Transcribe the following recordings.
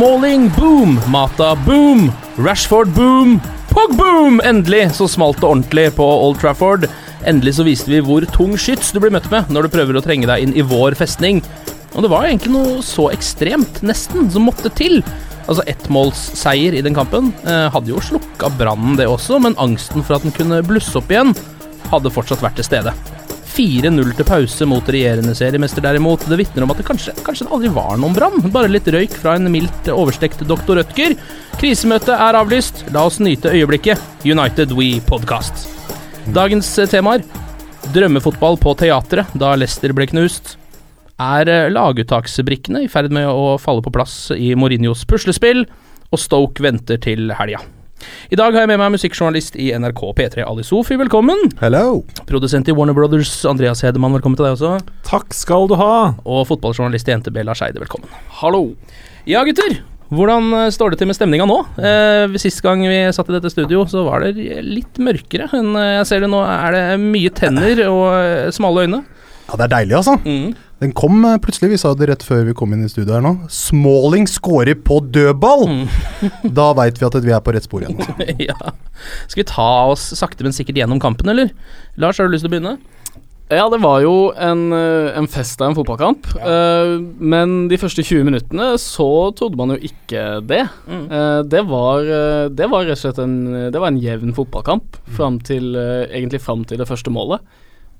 Smalling, boom! Mata, boom! Rashford, boom! Pog, boom! Endelig så smalt det ordentlig på Old Trafford. Endelig så viste vi hvor tung skyts du blir møtt med når du prøver å trenge deg inn i vår festning. Og det var egentlig noe så ekstremt, nesten, som måtte til. Altså Ettmålsseier i den kampen eh, hadde jo slukka brannen, det også, men angsten for at den kunne blusse opp igjen, hadde fortsatt vært til stede. 4-0 til pause mot regjerende seriemester derimot. Det vitner om at det kanskje, kanskje det aldri var noen brann. Bare litt røyk fra en mildt overstekt doktor Rødtger. Krisemøtet er avlyst. La oss nyte øyeblikket. United We Podcast. Dagens temaer. Drømmefotball på teatret da Leicester ble knust. Er eh, laguttaksbrikkene i ferd med å falle på plass i Mourinhos puslespill? Og Stoke venter til helga. I dag har jeg med meg musikkjournalist i NRK P3, Ali Sofi, velkommen. Hello. Produsent i Warner Brothers, Andreas Hedemann, velkommen til deg også. Takk skal du ha. Og fotballjournalist i NTB, Lars Eide, velkommen. Hallo. Ja, gutter. Hvordan eh, står det til med stemninga nå? Eh, Sist gang vi satt i dette studio, så var det litt mørkere enn eh, jeg ser det nå. Er det mye tenner og eh, smale øyne? Ja, det er deilig, altså. Mm. Den kom eh, plutselig, vi sa det rett før vi kom inn i studio her nå. Smalling scorer på dødball! da veit vi at vi er på rett spor igjen. Ja. Skal vi ta oss sakte, men sikkert gjennom kampen, eller? Lars, har du lyst til å begynne? Ja, det var jo en, eh, en fest av en fotballkamp. eh, men de første 20 minuttene så trodde man jo ikke det. Mm. Uh, det, var, det var rett og slett en, det var en jevn fotballkamp fram til, uh, egentlig fram til det første målet.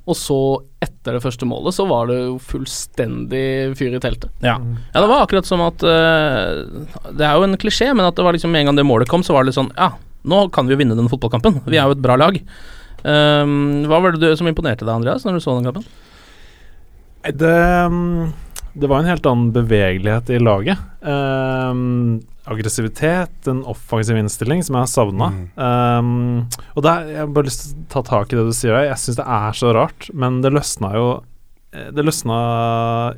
Og så, etter det første målet, så var det jo fullstendig fyr i teltet. Ja. ja, det var akkurat som at uh, Det er jo en klisjé, men at det var liksom med en gang det målet kom, så var det litt sånn Ja, nå kan vi jo vinne denne fotballkampen. Vi er jo et bra lag. Um, hva var det du, som imponerte deg, Andreas, når du så den kampen? Det, mm, det var en helt annen bevegelighet i laget. Ehm, aggressivitet, en offensiv innstilling som jeg har savna. Mm. og det er, jeg har bare lyst til å ta tak i det du sier. Jeg syns det er så rart, men det løsna jo eh, Det løsna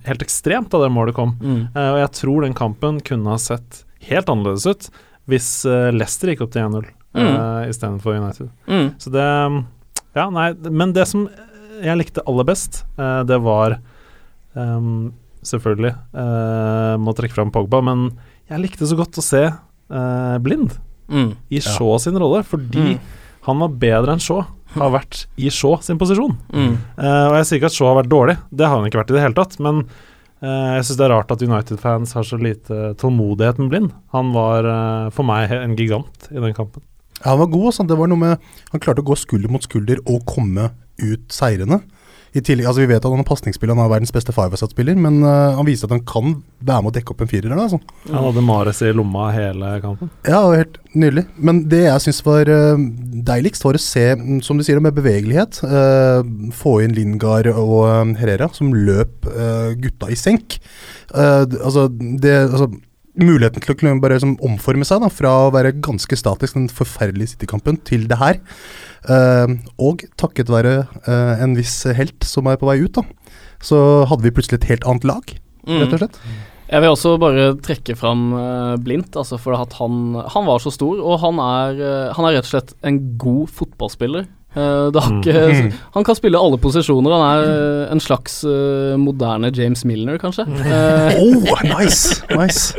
helt ekstremt da det målet kom. Mm. Uh, og jeg tror den kampen kunne ha sett helt annerledes ut hvis uh, Leicester gikk opp til 1-0 Mm. uh, istedenfor United. Mm. Så det Ja, nei, men det som jeg likte aller best, uh, det var um, Selvfølgelig må trekke fram Pogba, men jeg likte så godt å se uh, Blind Mm. i Shaw sin rolle, fordi Mm. han var bedre enn Shaw har vært i Shaw sin posisjon. Mm. Uh, og jeg sier ikke at Shaw har vært dårlig, det har han ikke vært i det hele tatt. Men uh, jeg syns det er rart at United-fans har så lite tålmodighet med Blind. Han var for meg en gigant i den kampen. Ja, han var god. Altså. Det var noe med Han klarte å gå skulder mot skulder og komme ut seirende. I tillegg, altså Vi vet at han har pasningsspiller, han er verdens beste five-sat-spiller, men uh, han viste at han kan være med å dekke opp en firer. Altså. Han hadde Mares i lomma hele kampen. Ja, helt nydelig. Men det jeg syns var uh, deiligst, var å se, mm, som du sier, med bevegelighet. Uh, få inn Lingard og Herrera, som løp gutta i senk. Altså, det altså, Muligheten til å kunne bare liksom, omforme seg da, fra å være ganske statisk, den forferdelige City-kampen, til det her. Eh, og takket være eh, en viss helt som er på vei ut, da, så hadde vi plutselig et helt annet lag, Mm. rett og slett. Jeg vil også bare trekke fram uh, Blindt, altså for at han, han var så stor, og han er, uh, han er rett og slett en god fotballspiller. Uh, det har Mm. ikke, han kan spille alle posisjoner. Han er uh, en slags uh, moderne James Milner, kanskje. Uh, Oh, nice! nice.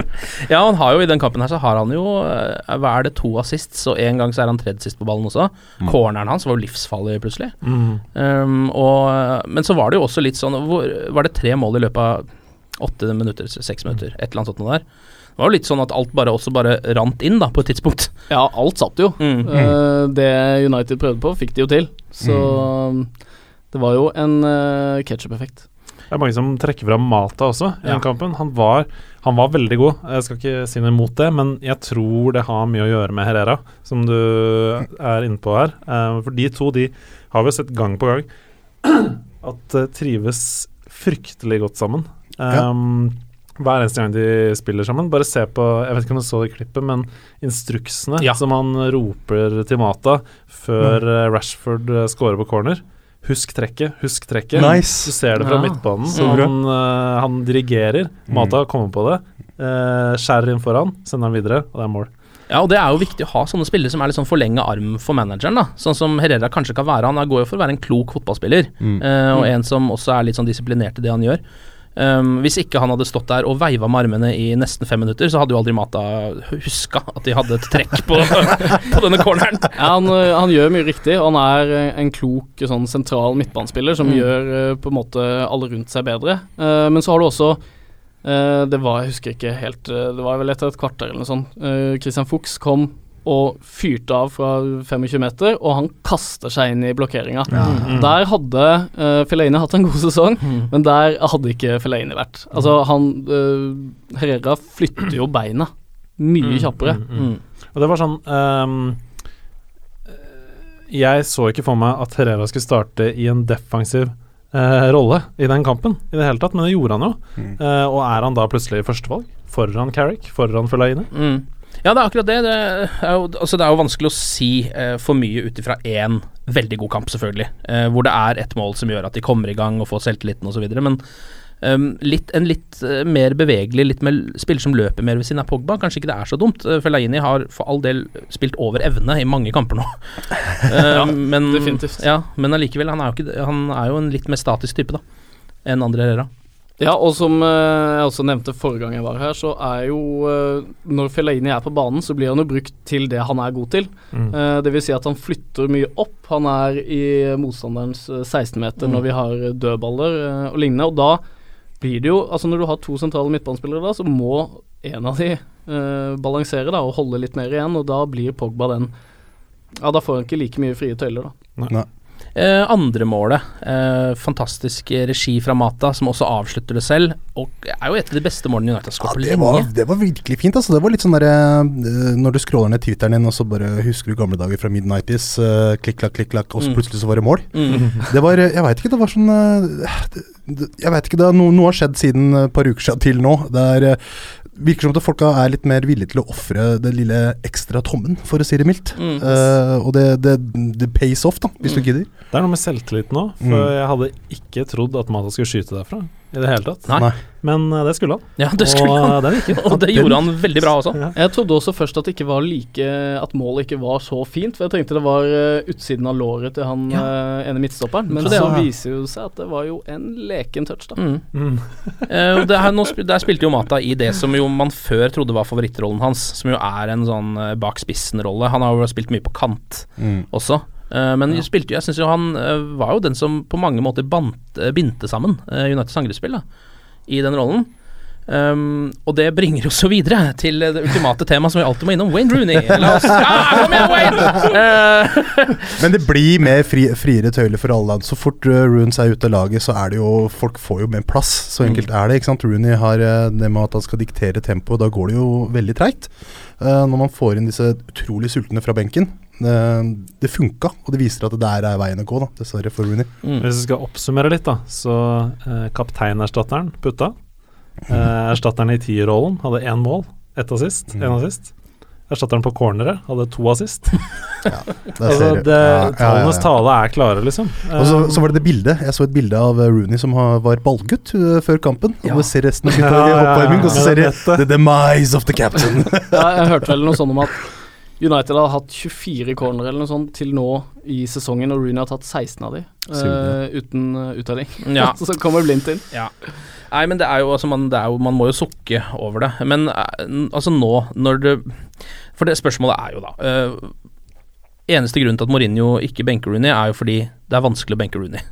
Ja, han har jo i den kampen her så har han jo eh, Hva er det, to assists, og en gang så er han tredje sist på ballen også. Corneren hans var jo livsfarlig plutselig. Mm. Um, og, men så var det jo også litt sånn hvor, Var det tre mål i løpet av åtte minutter, seks minutter, et eller annet sånt noe der? Det var jo litt sånn at alt bare også bare rant inn, da, på et tidspunkt. ja, alt satt jo. Mm. Uh, det United prøvde på, fikk de jo til. Så um, det var jo en uh, ketsjup-effekt. Det er mange som trekker fram Mata også i Ja. den kampen. Han var, han var veldig god. Jeg skal ikke si noe imot det, men jeg tror det har mye å gjøre med Herrera, som du er inne på her. Eh, for de to de har vi sett gang på gang at eh, trives fryktelig godt sammen. Ja. Um, hver eneste gang de spiller sammen. Bare se på Jeg vet ikke om du så det i klippet, men instruksene Ja. som han roper til Mata før mm. Rashford eh, scorer på corner. Husk trekket, husk trekket. Nice. Du ser det fra Ja. midtbanen. Så han, uh, han dirigerer. Mata kommer på det. Uh, skjærer inn foran, sender han videre, og det er mål. Ja, og det er jo viktig å ha sånne spillere som er litt sånn forlenga arm for manageren, da. Sånn som Herrera kanskje kan være. Han er- går jo for å være en klok fotballspiller, eh, og en som også er litt sånn disiplinert i det han gjør. Um, hvis ikke han hadde stått der og veiva med armene i nesten fem minutter, så hadde jo aldri Mata huska at de hadde et trekk på, på denne corneren. Ja, han, uh, han gjør mye riktig. Han er uh, en klok sånn sentral midtbanespiller som Mm. gjør på en måte alle rundt seg bedre. Uh, men så har du også uh, Det var, jeg husker ikke helt Det var vel etter et kvarter eller noe sånt. Uh, Christian Fuchs kom og fyrte av fra 25 meter, og han kaster seg inn i blokkeringa. Der hadde uh, Fellaini hatt en god sesong, men der hadde ikke Fellaini vært. Altså, han uh, Herrera flytter jo beina mye kjappere. Mm. Og det var sånn um, Jeg så ikke for meg at Herrera skulle starte i en defensiv uh, rolle i den kampen i det hele tatt, men det gjorde han jo. Uh, og er han da plutselig førstevalg? Foran Carrick? Foran Fellaini? Mm. Ja, det er akkurat det. Det er jo, altså det er jo vanskelig å si eh, for mye ut ifra én veldig god kamp, selvfølgelig. Eh, hvor det er ett mål som gjør at de kommer i gang og får selvtilliten osv. Men ehm, litt, en litt eh, mer bevegelig, litt mer spiller som løper mer ved siden av Pogba, kanskje ikke det er så dumt. Uh, Fellaini har for all del spilt over evne i mange kamper nå. Eh, men, definitivt. Ja, men allikevel, han er, jo ikke, han er jo en litt mer statisk type, da. Enn andre Herrera. Ja, og som eh, jeg også nevnte forrige gang jeg var her, så er jo eh, Når Fellaini er på banen, så blir han jo brukt til det han er god til. Mm. Eh, det vil si at han flytter mye opp. Han er i motstanderens eh, 16-meter når vi har dødballer og lignende. Og da blir det jo Altså når du har to sentrale midtbanespillere da, så må en av de eh, balansere da og holde litt mer igjen, og da blir Pogba den Ja, da får han ikke like mye frie tøyler, da. Nei. Eh, andre målet, eh, fantastisk regi fra Mata, som også avslutter det selv. Og er jo et av de beste målene United har Ja, skåret på det, var, lenge. det var virkelig fint. Altså. Det var litt sånn derre eh, Når du scroller ned Twitteren din, og så bare husker du gamle dager fra Mid-90s. Uh, klikk, klakk, klikk, klakk, og så Mm. plutselig så var det mål. Mm. Det var eh, Jeg veit ikke, det var sånn eh, det, Jeg veit ikke, det, er noe, noe har skjedd siden et par uker siden til nå. Det er eh, virker som at folka er litt mer villige til å ofre den lille ekstra tommen, for å si det mildt. Mm. Uh, og det, det, det pays off, da, hvis du gidder. Det er noe med selvtilliten òg, for Mm. jeg hadde ikke trodd at Mata skulle skyte derfra i det hele tatt. Nei. Nei. Men uh, det skulle han. Ja, det skulle og han. det virket. Og det gjorde han veldig bra også. Ja. Jeg trodde også først at det ikke var like At målet ikke var så fint, for jeg tenkte det var uh, utsiden av låret til han eh, ene midtstopperen. Men det viser jo seg at det var jo en leken touch, da. Mm. Mm. Eh, det her, nå, der spilte jo Mata i det som jo man før trodde var favorittrollen hans, som jo er en sånn eh, bak spissen-rolle. Han har jo spilt mye på kant også. Eh, men spilte, jeg syns jo han eh, var jo den som på mange måter bant, eh, bindte sammen Uniteds angrepsspill i den rollen. Um, og det bringer oss jo videre til det ultimate temaet som vi alltid må innom. Wayne Rooney. Oss, ah, med, Wayne! Uh, Men det blir mer fri, friere tøyler for alle. Så fort uh, Runes er ute av laget, så er det jo Folk får jo mer plass. Så enkelt er det. ikke sant Rooney har det med at han skal diktere tempoet. Da går det jo veldig treigt. Uh, når man får inn disse utrolig sultne fra benken. Eh, det funka, og det viser at det der er veien å gå, da, dessverre for Rooney. mm. Hvis vi skal oppsummere litt, da, så eh, kapteinerstatteren putta. Eh, erstatteren i tierrollen hadde én mål, ett assist, Mm. assist. Erstatteren på corneret hadde to assist. ja, Altså, det, Ja, ja, ja, tallenes ja. tale er klare, liksom. Og så, Um, så var det det bildet. Jeg så et bilde av eh, Rooney som har, var ballgutt uh, før kampen. Og du ser resten av gutta Ja, i ja, ja. oppvarming, og så ser de. The demise of the captain. Ja, jeg hørte vel noe sånn om at United har hatt 24 corner eller noe sånt til nå i sesongen, og Rooney har tatt 16 av de uh, uten uh, uttelling. Ja. så kommer blindt inn. Ja. Nei, men det er jo altså man, det er jo, man må jo sukke over det. Men eh, altså nå, når det For det spørsmålet er jo da uh, Eneste grunnen til at Mourinho ikke benker Rooney, er jo fordi det er vanskelig å benke Rooney.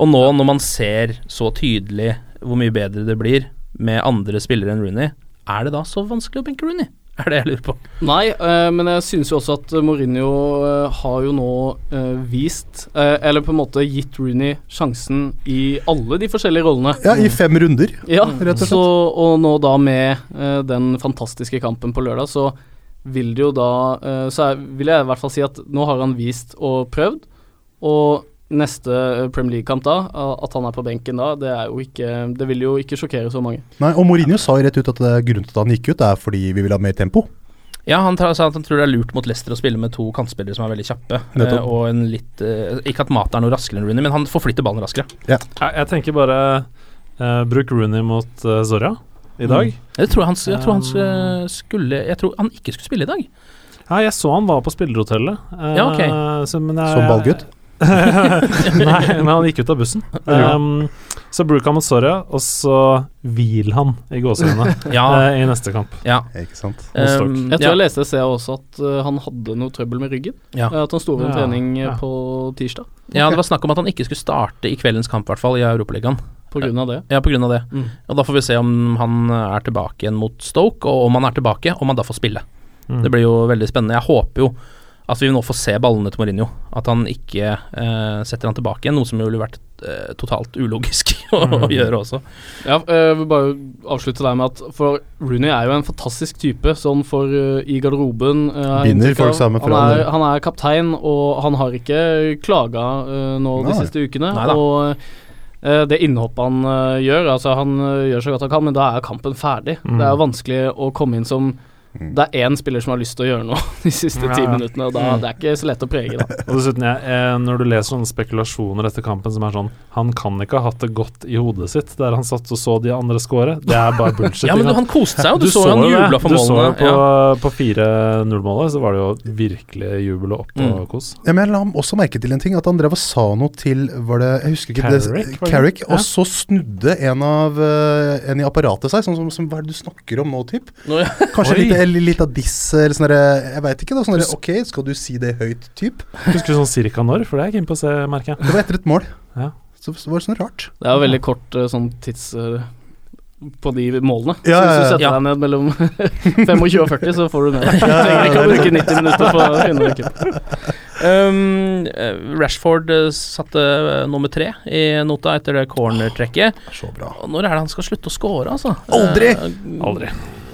Og nå når man ser så tydelig hvor mye bedre det blir med andre spillere enn Rooney, er det da så vanskelig å benke Rooney? Er det jeg lurer på. Nei, eh, men jeg synes jo også at Mourinho eh, har jo nå eh, vist, eh, eller på en måte gitt Rooney sjansen i alle de forskjellige rollene. Ja, i fem runder, Ja, rett og slett. så, og nå da med eh, den fantastiske kampen på lørdag, så vil det jo da eh, Så er, vil jeg i hvert fall si at nå har han vist og prøvd, og neste eh, Premier League-kamp da, at han er på benken da, det er jo ikke Det vil jo ikke sjokkere så mange. Nei, og Mourinho sa jo rett ut at grunnen til at han gikk ut, er fordi vi vil ha mer tempo. Ja, han sa at han tror det er lurt mot Leicester å spille med to kantspillere som er veldig kjappe. Nettopp. eh, og en litt eh, Ikke at Mata er noe raskere enn Rooney, men han forflytter ballen raskere. jeg, jeg tenker bare uh, bruk Rooney mot uh, Zorya i dag. Jeg tror han, jeg tror han skulle Jeg tror han ikke skulle spille i dag. Ja, jeg så han var på spillerhotellet. eh, Ja, okay. så, men jeg, Som ballgutt. Nei, men han gikk ut av bussen. Um, så Bruka mot Soria, og så hvil han i gåsehudene Ja. uh, i neste kamp. Ja. Ikke sant. Um, Jeg tror ja. jeg leste et sted også at uh, han hadde noe trøbbel med ryggen. Ja. Eh, At han sto over en trening eh, ja. på tirsdag ja, det var snakk om at han ikke skulle starte i kveldens kamp, i hvert fall, i Europaligaen. på grunn av det. Ja, på grunn av det. Mm. Og da får vi se om han er tilbake igjen mot Stoke, og om han er tilbake, om han da får spille. Mm. Det blir jo veldig spennende. Jeg håper jo at vi nå får se ballene til Mourinho. At han ikke eh, setter han tilbake igjen, noe som jo ville vært eh, totalt ulogisk å Mm. gjøre også. Ja, eh, jeg vil bare avslutte der med at For Rooney er jo en fantastisk type, sånn for uh, i garderoben. Uh, Binder folk sammen fra han, er, han er kaptein, og han har ikke klaga uh, nå de siste ukene. Neida. Og det innhoppet han gjør, altså han gjør så godt han kan, men da er kampen ferdig. Mm. Det er jo vanskelig å komme inn som det er én spiller som har lyst til å gjøre noe de siste ti Ja. minuttene, og da, det er ikke så lett å prege, da. Og dessuten, jeg, eh, når du leser sånne spekulasjoner etter kampen som er sånn Han kan ikke ha hatt det godt i hodet sitt der han satt og så de andre score. Det er bare bullshit. Ja, men du, han koste seg jo. Du, så, jo han det. jubla for Du så jo på, Ja. på 4-0-målet, så var det jo virkelig jubel og opp og Mm. kos. Ja, men jeg la også merke til en ting, at han drev og sa noe til Var det Jeg husker ikke Carrick, det, det? Carrick Ja. Og så snudde en av eh, En i apparatet seg, sånn som, som Hva er det du snakker om nå, typ? Nå, ja. Kanskje Oi. litt, litt av diss, eller sånn Jeg veit ikke, da. Sånn Ok, skal du si det høyt, typ? Husker du sånn cirka når? For det er jeg keen på å se, merker jeg. Det var etter et mål. Ja. Så, så var det sånn rart. Det er jo veldig kort eh, sånn tids eh, på de målene. Ja, så hvis du setter Ja. deg ned mellom 25 og 40, så får du ned. Du trenger ikke å bruke 90 minutter på å finne det. Um, eh, Rashford satte nummer tre i nota etter det cornertrekket. Så bra. Og Når er det han skal slutte å score, altså? Aldri! Uh, Aldri.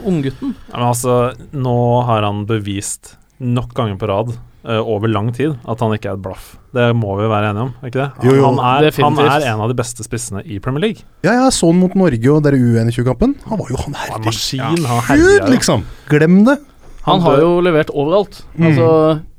Unggutten. Ja, men altså, nå har han bevist nok ganger på rad uh, over lang tid at han ikke er et blaff. Det må vi være enige om, ikke det? Jo, jo. Han, er, han er en av de beste spissene i Premier League. Ja, jeg så han mot Norge og dere U21-kampen. Han var jo han Han er herregud. maskin, han herjer Gud, liksom! Glem det! Han har jo levert overalt. Mm. Altså,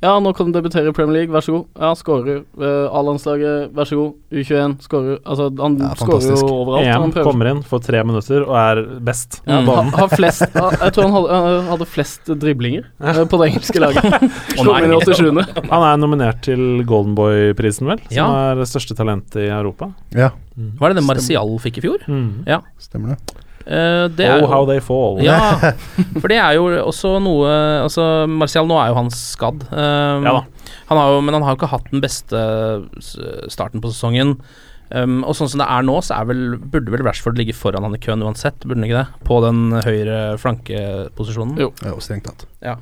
ja, nå kan du debutere i Premier League, vær så god. Ja, skårer. Uh, A-landslaget, vær så god. U21, skårer. Altså, han Ja, skårer jo overalt. EM Han kommer inn, får tre minutter og er best. Ja, på ha, har flest, ha, jeg tror han hadde, uh, hadde flest driblinger uh, på det engelske laget. 87. Han er nominert til Golden Boy-prisen, vel? Som Ja. er det største talentet i Europa. Ja, Var det det Marcial fikk i fjor? Mm. Ja. stemmer det. Eh, det er Oh, jo how they fall. Ja, for det er jo også noe Altså, Martial, nå er jo han skadd. Um, Ja da. Han har jo, men han har jo ikke hatt den beste starten på sesongen. Um, og sånn som det er nå, så er vel, burde vel Rashford ligge foran han i køen uansett, burde han ikke det? På den høyre flankeposisjonen. Jo. jo strengt tatt. Ja.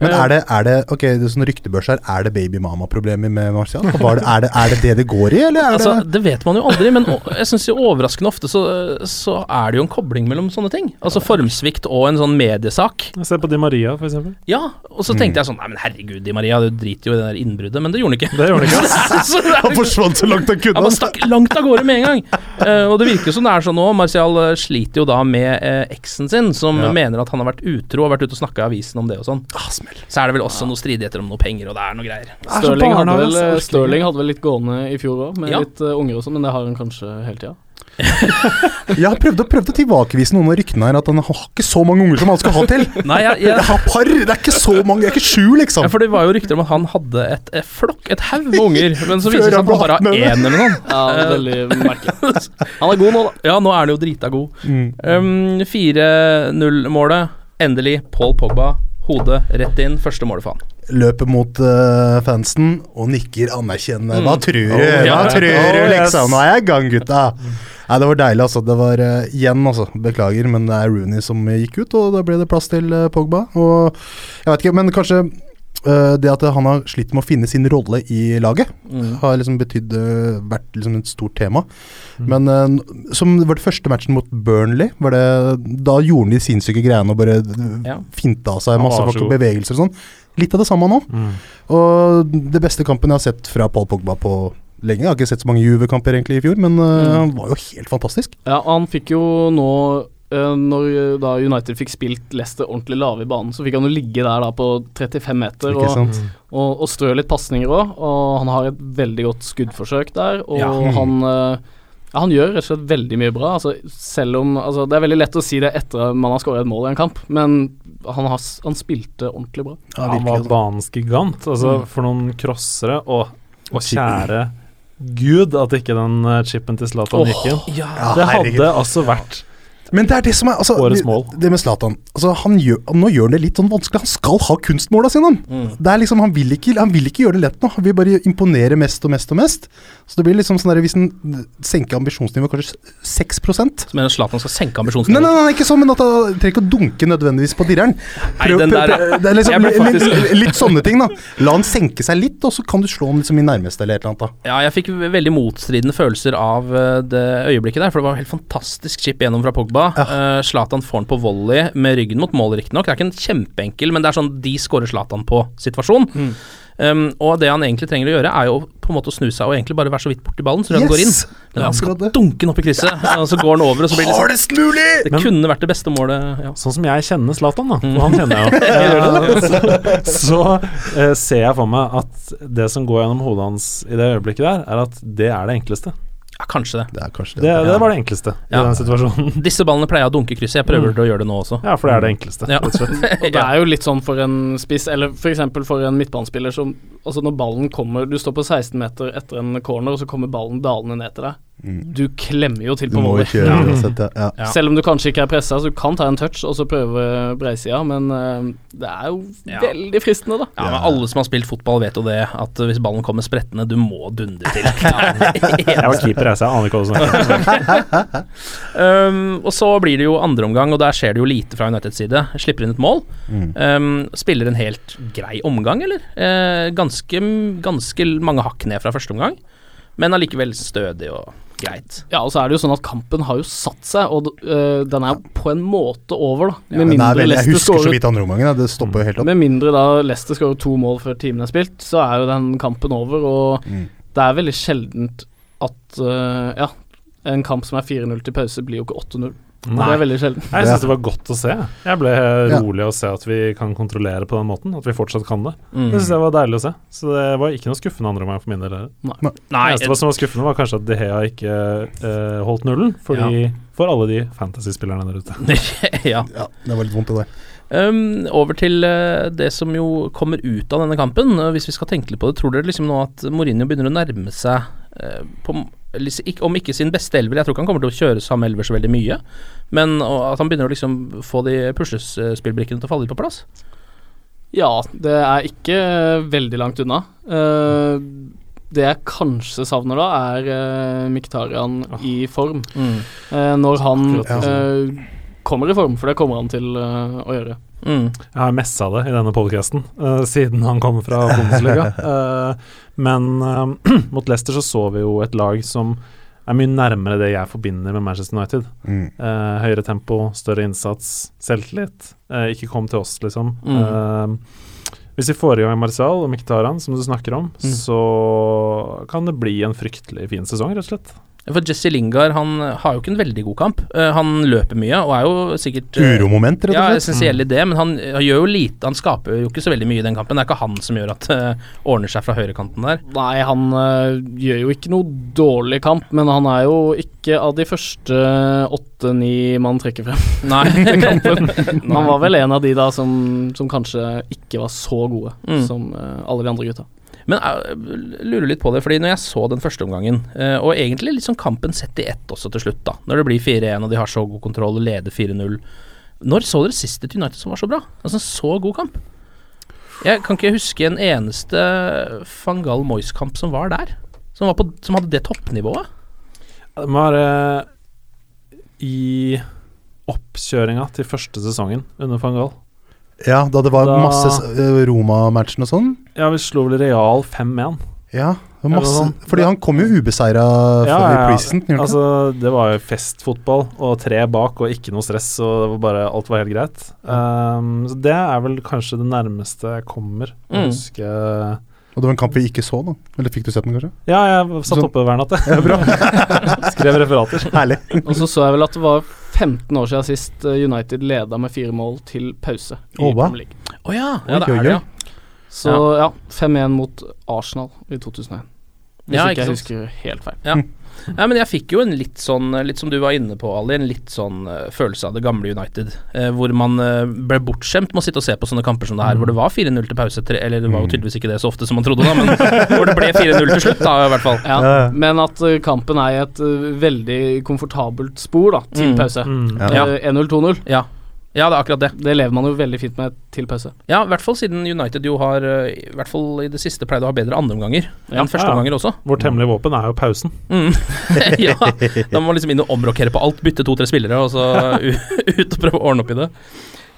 Men er det, er det Ok, det er sånn ryktebørs her. Er det baby mama-problemer med Martial? Var er, det, er det det det går i, eller er Altså, det det vet man jo aldri, men jeg syns overraskende ofte så, så er det jo en kobling mellom sånne ting. Altså formsvikt og en sånn mediesak. Se på Di Maria, eksempel. Ja, og så tenkte jeg sånn Nei, men herregud, Di Maria, du driter jo i det der innbruddet. Men det gjorde han ikke. Det gjorde han ikke. Så er Han forsvant så langt han kunne. Han stakk langt av gårde med en gang. Uh, og det virker som det er sånn nå. Martial eh, sliter jo da med uh, eksen sin, som Ja. mener at han har vært utro og vært ute og snakka i avisen om det og sånn. Smell. Så er det vel også noe stridigheter om noe penger, og det er noe greier. så Stirling hadde, vel, Stirling hadde vel litt gående i fjor òg, med Ja. litt uh, unger og sånn, men det har han kanskje hele tida. Jeg har prøvd, å- prøvd å tilbakevise noen av ryktene her, at han har ikke så mange unger som han skal ha til. Nei, jeg, jeg, Jeg har par, det er ikke så mange, det er ikke sju, liksom. ja, for det var jo rykter om at han hadde et, et flokk, et haug med unger, men så viser det seg at han bare har én eller noe. Ja, Eh, veldig merkelig. Han er god nå, da. Ja, nå er han jo drita god. Mm. Um, 4-0-målet. Endelig Paul Pogba. Hodet rett inn. Første målet for han. Løper mot uh, fansen og nikker anerkjennende. Hva tror du? Oh, ja. Hva tror du, Oh, liksom? Nå er jeg i gang, gutta. Nei, Det var deilig, altså. Det var uh, igjen, altså. Beklager, men det er Rooney som gikk ut, og da ble det plass til uh, Pogba. Og jeg vet ikke, men kanskje det at han har slitt med å finne sin rolle i laget, Mm. har liksom betydd eh, vært liksom et stort tema. Men eh, som var det første matchen mot Burnley, var det, da gjorde han de sinnssyke greiene og bare Ja. finta av seg masse folk og bevegelser og sånn. Litt av det samme nå. Mm. Og det beste kampen jeg har sett fra Paul Pogba på lenge. Jeg har ikke sett så mange Juve-kamper egentlig i fjor, men uh, Mm. han var jo helt fantastisk. Ja, han fikk jo nå eh, når eh, da United fikk spilt Leicester ordentlig lave i banen, så fikk han jo ligge der da på 35 meter og, og, og strø litt pasninger òg. Og han har et veldig godt skuddforsøk der, og Ja. han eh, ja, han gjør rett og slett veldig mye bra. Altså, selv om altså, Det er veldig lett å si det etter at man har skåret et mål i en kamp, men han, har, han spilte ordentlig bra. Ja, han var banens gigant. Altså, Mm. For noen crossere. Og, og kjære gud at ikke den eh, chipen til Zlatan oh, gikk inn. Ja, Det hadde altså vært Men det er det som er altså, Årets det- mål. Det med Zlatan altså, han gjør, Nå gjør han det litt sånn vanskelig. Han skal ha kunstmåla sine. han. Mm. Det er liksom, han, vil ikke, han vil ikke gjøre det lett nå. Han vil bare imponere mest og mest og mest. Så det blir liksom sånn der, Hvis han senker ambisjonsnivået kanskje 6 Så mener Zlatan skal senke Nei, ambisjonsnivået. nei, nei, ikke sånn, men at han trenger ikke å dunke nødvendigvis på dirreren. Nei, den der- prøv- det er liksom litt, litt sånne ting, da. La han senke seg litt, og så kan du slå han liksom i nærmeste eller et eller annet. da. Ja, jeg fikk veldig motstridende følelser av eh, det øyeblikket der, for det var helt fantastisk chip gjennom fra Pogba. Ja. uh, får den på volley med ryggen mot mål, riktignok. Det er ikke en kjempeenkel, men det er sånn de skårer Zlatan på situasjon. Mm. Um, og det han egentlig trenger å gjøre, er jo på en måte å snu seg og egentlig bare være så vidt borti ballen, så han går inn. Men han skal dunke den opp i krysset, og så går han over, og så blir det liksom Hardest mulig! Det Men- kunne vært det beste målet, ja. Sånn som jeg kjenner Zlatan, da. Mm. Og han kjenner jeg jo. så så uh, ser jeg for meg at det som går gjennom hodet hans i det øyeblikket der, er at det er det enkleste. Ja. Kanskje det. Det er kanskje Det, det. det var det enkleste i den situasjonen. Disse ballene pleier å dunke i krysset, jeg prøver å gjøre det nå også. Ja, for det er det enkleste, Ja. Og det er jo litt sånn for en spiss, eller f.eks. For, for en midtbanespiller som Altså når ballen kommer Du står på 16 meter etter en corner, og så kommer ballen dalende ned til deg. Du klemmer jo til på volley. ja. ja. Ja. Selv om du kanskje ikke er pressa, så du kan ta en touch og så prøve breisida, men uh, det er jo Ja. veldig fristende, da. Ja, men Alle som har spilt fotball, vet jo det, at hvis ballen kommer sprettende, du må dundre til. Jeg var keeper, jeg, så jeg aner ikke hva du snakker om. Um, og så blir det jo andreomgang, og der skjer det jo lite fra Uniteds side. Slipper inn et mål. Mm. Um, spiller en helt grei omgang, eller? Uh, ganske, ganske mange hakk ned fra første omgang, men allikevel stødig og greit. Ja, og så er det jo sånn at kampen har jo satt seg, og uh, den er på en måte over, da. Med ja, er mindre veldig, jeg husker så vidt andre omgangen. Det stopper jo helt opp. Med mindre da Leicester skårer to mål før timen er spilt, så er jo den kampen over, og Mm. det er veldig sjeldent at uh, Ja, en kamp som er 4-0 til pause, blir jo ikke 8-0. Det Nei. er veldig sjelden. Jeg syns det var godt å se. Jeg ble Ja. rolig å se at vi kan kontrollere på den måten. At vi fortsatt kan det. Mm. Det syns jeg var deilig å se. Så det var ikke noe skuffende andre omgang for min del. Nei. Nei, Det eneste som var skuffende, var kanskje at De Hea ikke uh, holdt nullen. Fordi For alle de fantasy-spillerne der ute. ja. Ja, det var litt vondt, det. Um, over til uh, det som jo kommer ut av denne kampen. Uh, hvis vi skal tenke litt på det, tror dere liksom nå at Mourinho begynner å nærme seg uh, på, Om ikke sin beste elver, jeg tror ikke han kommer til å kjøre samme elver så veldig mye, men at han begynner å liksom få de puslespillbrikkene til å falle litt på plass? Ja, det er ikke veldig langt unna. Uh, det jeg kanskje savner da, er uh, Miktarian i form. Eh, når han eh, kommer i form, for det kommer han til eh, å gjøre. Mm. Jeg har messa det i denne podcasten uh, siden han kom fra Bundesliga. uh, men uh, mot Leicester så så vi jo et lag som er mye nærmere det jeg forbinder med Manchester United. Mm. Eh, høyere tempo, større innsats, selvtillit. Eh, ikke kom til oss, liksom. Mm. Eh, hvis vi får i gang Marcial og Mkhitaryan, som du snakker om, Mm. så kan det bli en fryktelig fin sesong, rett og slett. For Jesse Lingard han har jo ikke en veldig god kamp. Uh, han løper mye og er jo sikkert uh, Uromoment, rett og Ja, slett. essensiell i det, men han, han gjør jo lite. Han skaper jo ikke så veldig mye i den kampen. Det er ikke han som gjør at det ordner seg fra høyrekanten der. Nei, han øh, gjør jo ikke noe dårlig kamp, men han er jo ikke av de første åtte-ni man trekker frem. Nei. i kampen. Han var vel en av de da som, som kanskje ikke var så gode Mm. som alle de andre gutta. Men jeg lurer litt på det, fordi når jeg så den første omgangen, eh, og egentlig sånn kampen sett i ett også til slutt, da, når det blir 4-1 og de har så god kontroll og leder 4-0 Når så dere sist et United som var så bra? Altså så god kamp? Jeg kan ikke huske en eneste Fangal Moyes-kamp som var der. Som, var på, som hadde det toppnivået. Det var være i oppkjøringa til første sesongen under van Gaal. Ja, da det var Da- masse uh, Roma-matchen og sånn. Ja, vi slo vel Real 5-1. Ja, det var masse, sånn. fordi han kom jo ubeseira Ja, før i ja, preseason. gjorde han ikke Altså, det var jo festfotball, og tre bak, og ikke noe stress, og det var bare, alt var helt greit. Um, så det er vel kanskje det nærmeste jeg kommer Mm. Jeg husker Og det var en kamp vi ikke så, da. Eller fikk du sett den, kanskje? Ja, jeg satt oppe hver natt, jeg. Ja, bra. Skrev referater. Herlig. Og så så jeg vel at det var 15 år siden sist øh, United leda med fire mål til pause i Å, hva? Premier League. Å ja, ja, det er det, ja. Så ja, 5-1 mot Arsenal i 2001. Hvis Ja, ikke ikke jeg husker helt feil. Ja. ja, men jeg fikk jo en litt sånn, litt som du var inne på, Ali, en litt sånn eh, følelse av det gamle United. eh, hvor man eh, ble bortskjemt med å sitte og se på sånne kamper som det her, hvor det var 4-0 til pause. Eller det var jo tydeligvis ikke det så ofte som man trodde, da, men hvor det ble 4-0 til slutt, da, i hvert fall. Ja, Ja. Men at øh, kampen er i et veldig komfortabelt spor da, til Mm. pause. Mm. Ja. Eh, 1-0-2-0. Ja. Ja, det er akkurat det. Det lever man jo veldig fint med til pause. Ja, i hvert fall siden United jo har, eh, i hvert fall i det siste, pleide å ha bedre andreomganger Ja. enn førsteomganger også. Vårt hemmelige våpen er jo pausen. Mm. ja, da må man liksom inn og omrokere på alt, bytte to-tre spillere, og så ut og prøve å ordne opp i det.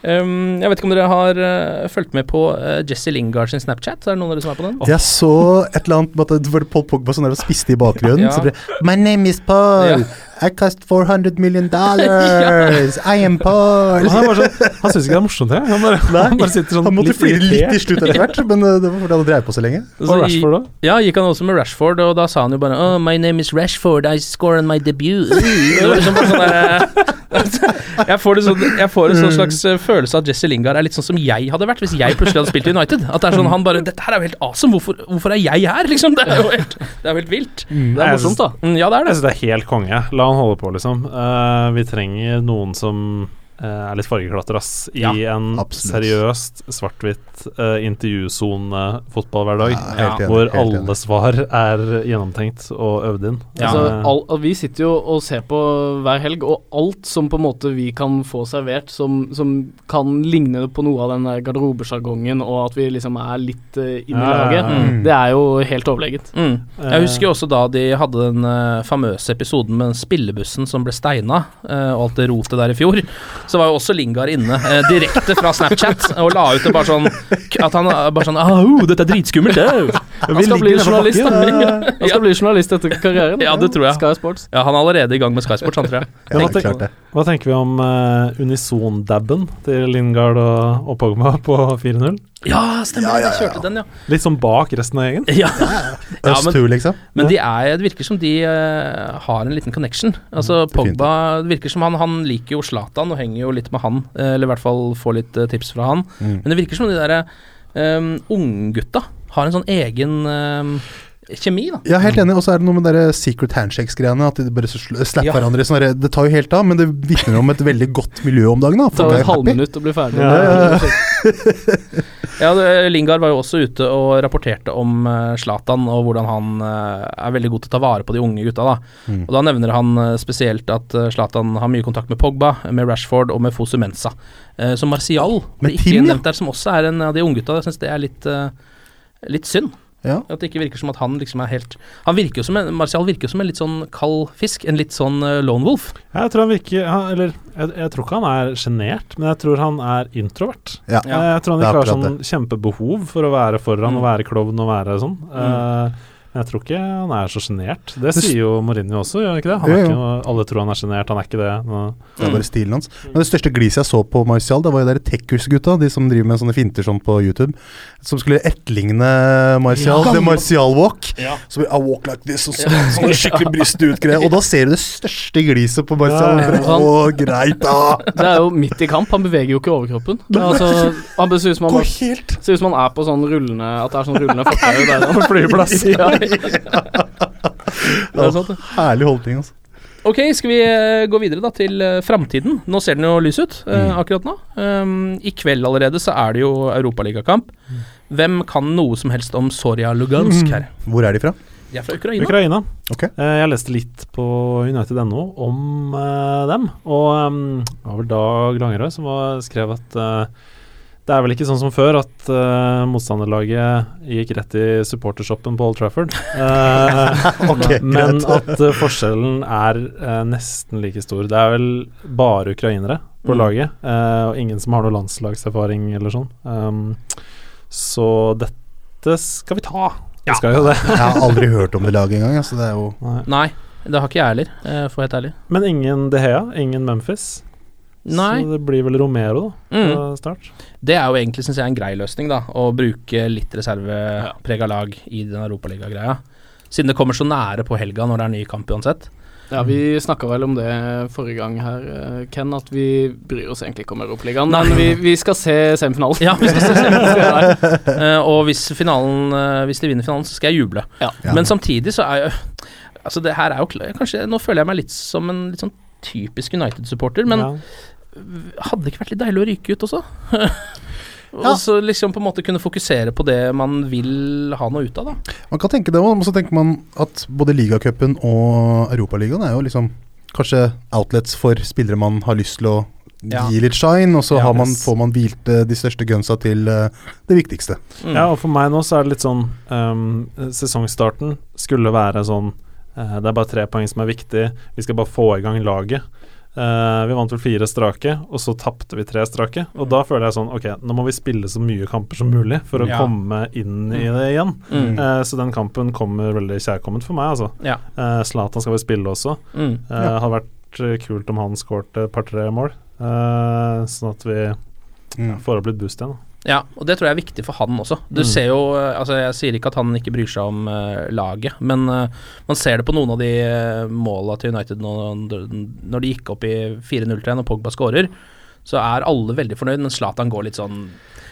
Um, jeg vet ikke om dere har uh, fulgt med på uh, Jesse Lingard sin Snapchat? Er det noen av dere som er på den? Jeg så et eller annet med at Paul Pogba sånn der og spiste i bakgrunnen. Ja. Så ble My name is Paul. Ja. I cost 400 million dollars. I am Paul. Han, sånn, han syns ikke det er morsomt, jeg. Han bare, Nei, han bare sitter sånn Han måtte flire litt i til slutt etter hvert, men uh, det var fordi han hadde drevet på så lenge. Og Rashford òg. Ja, gikk han også med Rashford, og da sa han jo bare Oh, my name is Rashford, I score on my debut. Det var liksom sånn der, jeg får, det sånn, jeg får en sånn slags eh, følelse av at Jesse Lingard er litt sånn som jeg hadde vært hvis jeg plutselig hadde spilt i United. At det er sånn han bare Dette her er jo helt awesome, hvorfor, hvorfor er jeg her, liksom? Det er jo helt, det er helt vilt. Det er morsomt, da. Mm, ja, det er det. Jeg synes det er helt konge. La han holde på, liksom. Uh, vi trenger noen som er litt fargeklatter, ass. I Ja, en absolutt. seriøst svart-hvitt uh, intervjusone-fotballhverdag. Ja, hvor helt enig. alle svar er gjennomtenkt og øvd inn. Ja. Altså, Eh, all, og vi sitter jo og ser på hver helg, og alt som på en måte vi kan få servert som, som kan ligne på noe av den der garderobesjargongen, og at vi liksom er litt uh, inne i Ja, ja, laget, ja. Mm. det er jo helt overlegent. Mm. Jeg husker jo også da de hadde den uh, famøse episoden med den spillebussen som ble steina, uh, og alt det rotet der i fjor. Så var jo også Lingard inne, eh, direkte fra Snapchat, og la ut det bare sånn At han bare sånn Au, dette er dritskummelt, au. Han skal bli journalist. Han skal bli journalist etter karrieren. Ja, det tror jeg. Sky Sports. Ja, han er allerede i gang med Sky Sports, han tror jeg. Ja, hva, Helt klart tenk, det. hva tenker vi om uh, unison-dabben til Lingard og, og Pogba på 4-0? Ja, stemmer ja, De kjørte den, ja. Litt sånn bak resten av gjengen. Ja, ja Us men, liksom. men de er, det virker som de uh, har en liten connection. Altså definitivt. Pogba Det virker som han, han liker jo Zlatan og henger jo litt med han, eh, eller i hvert fall får litt uh, tips fra han. Mm. Men det virker som de derre um, unggutta har en sånn egen um, kjemi, da. Ja, helt enig. Og så er det noe med de secret handshakes-greiene. At de bare sl- slapper Ja. hverandre. i sånne det tar jo helt av, men det vitner om et veldig godt miljø om dagen. da Det tar et er halvminutt å bli ferdig. Ja, ja, Ja, Lingard var jo også ute og rapporterte om Slatan, Zlatan og hvordan han eh, er veldig god til å ta vare på de unge gutta. da Mm. Og Da nevner han eh, spesielt at Slatan Zlatan har mye kontakt med Pogba, med Rashford og med Fosu Mensa. Eh, så Martial blir ikke nevnt der, som også er en av de unggutta. Jeg syns det er litt, eh, litt synd. Ja. At det ikke virker som at han liksom er helt Han virker jo som en, Martial virker jo som en litt sånn kald fisk. En litt sånn eh, lone wolf. Jeg tror han virker han, Eller jeg, jeg tror ikke han er sjenert, men jeg tror han er introvert. Ja. Jeg, jeg tror han ikke har sånn kjempebehov for å være foran Mm. og være klovn og være sånn. Eh, Jeg tror ikke han er så sjenert. Det sier jo Mourinho også, gjør han ikke det? Han er ikke noe, alle tror han er sjenert, han er ikke det. Nå. Det er bare stilen hans. Men det største gliset jeg så på Martial, det var jo de Tekkers-gutta, de som driver med sånne finter sånn på YouTube, som skulle etterligne Martial. Ja. The Martial Walk. Ja. Så I walk like this, og så, sånn skikkelig brystet ut greie. Og da ser du det største gliset på Martial. Ja. Å, greit, da! Det er jo midt i kamp, han beveger jo ikke overkroppen. Det er altså, han ser ut som han, han er på sånn rullende At det er sånn rullende fortau der. På flyplass. ja, ja. Det er sant, det. Herlig holdning, altså. Ok, skal vi eh, gå videre da til uh, framtiden? Nå ser den jo lys ut eh, Mm. akkurat nå. Um, I kveld allerede så er det jo europaligakamp. Hvem kan noe som helst om Soria Lugansk her? Hvor er de fra? De er fra Ukraina. Ukraina. Okay. Eh, jeg leste litt på United.no om eh, dem, og um, det var vel Dag Langerød som var, skrev at eh, det er vel ikke sånn som før at uh, motstanderlaget gikk rett i supportershoppen på Old Trafford. Uh, okay, men greit. at uh, forskjellen er nesten like stor. Det er vel bare ukrainere på Mm. laget, eh, og ingen som har noe landslagserfaring eller sånn. Um, så dette skal vi ta. Vi skal jo det. Jeg har aldri hørt om det laget engang. Altså, det er jo Nei. Nei, det har ikke jeg heller, for å være helt ærlig. Men ingen De Hea, ingen Memphis. Nei. Så det blir vel Romero, da. Mm. Start. Det er jo egentlig, syns jeg, en grei løsning, da. Å bruke litt reserveprega lag i den europaligagreia. Siden det kommer så nære på helga når det er ny kamp uansett. Ja, Vi snakka vel om det forrige gang her, eh, Ken, at vi bryr oss egentlig ikke om Europaligaen. Men vi, vi skal se semifinalen. Ja, vi skal se semifinalen. uh, og hvis, finalen, uh, hvis de vinner finalen, så skal jeg juble. Ja. Ja. Men samtidig så er jo Altså, det her er jo Kanskje Nå føler jeg meg litt som en litt sånn typisk United-supporter, men ja. Hadde det ikke vært litt deilig å ryke ut også? Og så liksom på en måte kunne fokusere på det man vil ha noe ut av, da. Man kan tenke det òg, men så tenker man at både ligacupen og Europaligaen er jo liksom kanskje outlets for spillere man har lyst til å Ja. gi litt shine, og så Ja, har man, får man hvilt eh, de største gunsa til eh, det viktigste. Mm. ja, og for meg nå så er det litt sånn um, Sesongstarten skulle være sånn uh, Det er bare tre poeng som er viktig. Vi skal bare få i gang laget. Eh, vi vant vel fire strake, og så tapte vi tre strake. Og da føler jeg sånn Ok, nå må vi spille så mye kamper som mulig for å Ja. komme inn i det igjen. Mm. Uh, så den kampen kommer veldig kjærkomment for meg, altså. Ja. Uh, Zlatan skal vi spille også. Mm. Uh, Hadde vært kult om han skårte et par-tre mål, eh, sånn at vi Mm. får opp litt boost igjen. Ja, og det tror jeg er viktig for han også. Du Mm. ser jo eh, Altså, jeg sier ikke at han ikke bryr seg om uh, laget, men uh, man ser det på noen av de uh, måla til United nå, når de gikk opp i 4-0-3 og Pogba skårer. Så er alle veldig fornøyd, men Zlatan går litt sånn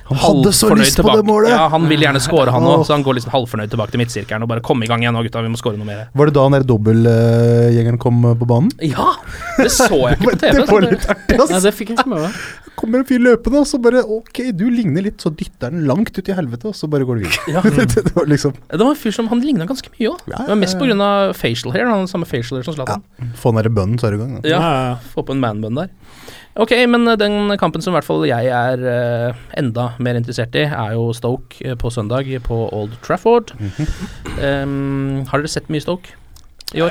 Han hadde så lyst lyst på det målet! Ja, han vil gjerne score, han òg, så han går sånn halvfornøyd tilbake til midtsirkelen og bare kom i gang igjen nå, gutta, vi må score noe mer. Var det da den der dobbeltgjengeren kom på banen? Ja! Det så jeg ikke på TV. det var litt artig, Nei, ass! det fikk jeg ikke med meg. Kommer en fyr løpende, og så bare Ok, du ligner litt, så dytter den langt ut i helvete, og så bare går det videre. Ja. det, det var liksom Det var en fyr som Han ligna ganske mye òg. Ja, Det var mest pga. facial hair. Han har samme facial hair som Zlatan. Få den der bønnen, så er du i gang. Ja. Få på en man-bønn der. Ok, men eh, den kampen som i hvert fall jeg er uh, enda mer interessert i, er jo Stoke eh, på søndag på Old Trafford. Em, har dere sett mye Stoke i år?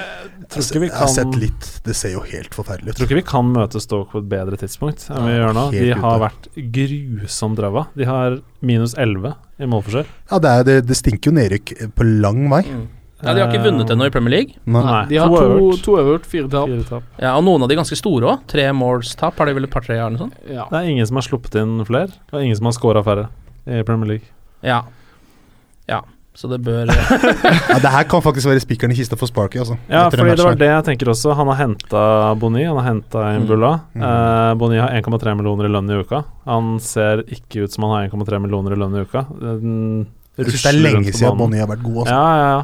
Tror ikke vi Jeg har sett litt. Det ser jo helt forferdelig ut. tror ikke vi kan møte Stoke på et bedre tidspunkt enn vi gjør nå. De har vært grusomt ræva. De har minus 11 i målforskjell. Ja, det, er, det, det stinker jo nedrykk på lang vei. Ja, De har ikke vunnet ennå i Premier League. Nei. Nei, De har to to, øvert. to øvert, fire tap. Fire tap. Ja, Og noen av de ganske store òg. Tre målstap har de vel et par-tre eller noe sånt. Ja. Det er ingen som har sluppet inn flere, og ingen som har scora færre i Premier League. Ja. ja. Så det bør Ja, det her kan faktisk være spikeren i kista for Sparky, altså. Ja, fordi det var det jeg tenker også. Han har henta Boni, han har henta Imbula. Mm. Eh, Boni har 1,3 millioner i lønn i uka. Han ser ikke ut som han har 1,3 millioner i lønn i uka. Den. Jeg syns det er lenge siden Boni har vært god, altså. Ja, ja, ja.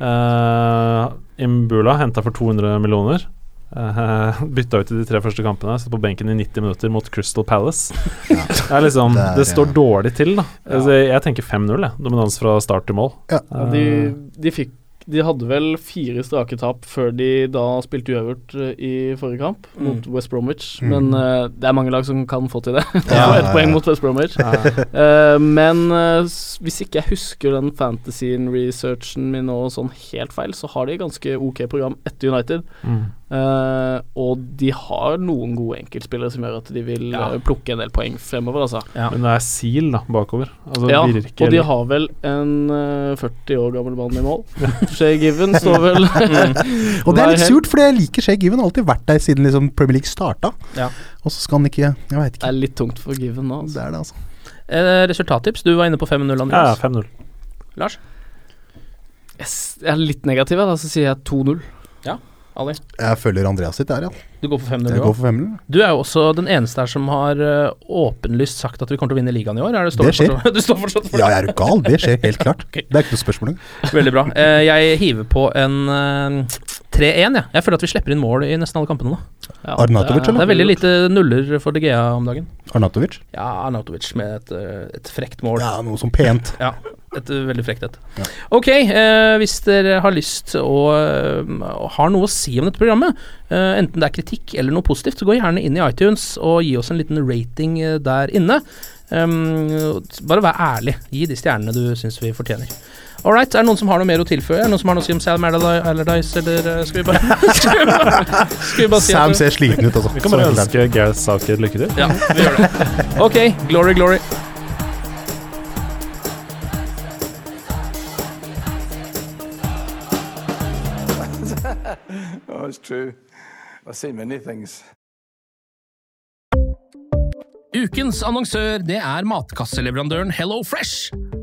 Uh, Imbula henta for 200 millioner. Uh, bytta ut i de tre første kampene. Satt på benken i 90 minutter mot Crystal Palace. Ja. Det er liksom Det er- Det står dårlig til, da. Ja. Altså, jeg tenker 5-0. Dominans fra start til mål. Ja. Ja, de, de fikk De hadde vel fire strake tap før de da spilte uavgjort eh, i forrige kamp Mm. mot West Bromwich. Mm. Men uh, det er mange lag som kan få til det. Ja, ja, ett ja. poeng mot West Bromwich. Eh, men eh, hvis ikke jeg husker den fantasy-researchen min nå sånn helt feil, så har de ganske ok program etter United. Mm. Eh, og de har noen gode enkeltspillere som gjør at de vil Ja. uh, plukke en del poeng fremover, altså. Men det er Seal da, bakover. Altså, ja, virker og de har vel en uh, 40 år gammel mann i mål. Shay Given står vel Og det er litt surt, for jeg liker Shay Given. Har alltid vært der siden liksom Premier League starta. Ja. Og så skal han ikke Jeg veit Det er litt tungt for Given nå. Det Altså. er det, altså. Eh, resultattips. Du var inne på 5-0, Ja, Andreas. 5-0. Lars? Jeg er litt negativ, da, så sier jeg 2-0. Ali? Jeg følger Andreas sitt der, ja. Du går for 5-0, Jeg du går òg? femmeren. Du er jo også den eneste her som har eh, åpenlyst sagt at vi kommer til å vinne ligaen i år. Er det, Det skjer. Du står fortsatt for det? Ja, jeg er jo gal. Det skjer helt klart. Det er ikke noe spørsmål. Veldig bra. Eh, jeg hiver på en eh, 3-1, ja. Jeg føler at vi slipper inn mål i nesten alle kampene nå. Ja, eller? Det er veldig lite nuller for DGA om dagen. Arnautovic? Ja, Arnautovic med et, eh, et frekt mål. Ja, noe som pent. Ja, et uh, veldig frekt et. Ok, eh, hvis dere har lyst og uh, har noe å si om dette programmet, eh, enten det er kritikk eller noe positivt, så gå gjerne inn i iTunes og gi oss en liten rating eh, der inne. Um, bare vær ærlig. Gi de stjernene du syns vi fortjener. All right, er det noen som har noe mer å tilføye? Er det noen som har noe å si om Sam Allardyce, eller eh, skal vi bare Skal vi bare, skal vi bare si Sam ser sliten ut, altså. Vi kan bare ønske Gareth Southgate lykke til. Ja, vi gjør det. Ok, glory, glory. Oh, it's true. I've seen many things. Ukens annonsør det er matkasseleverandøren Hello Fresh.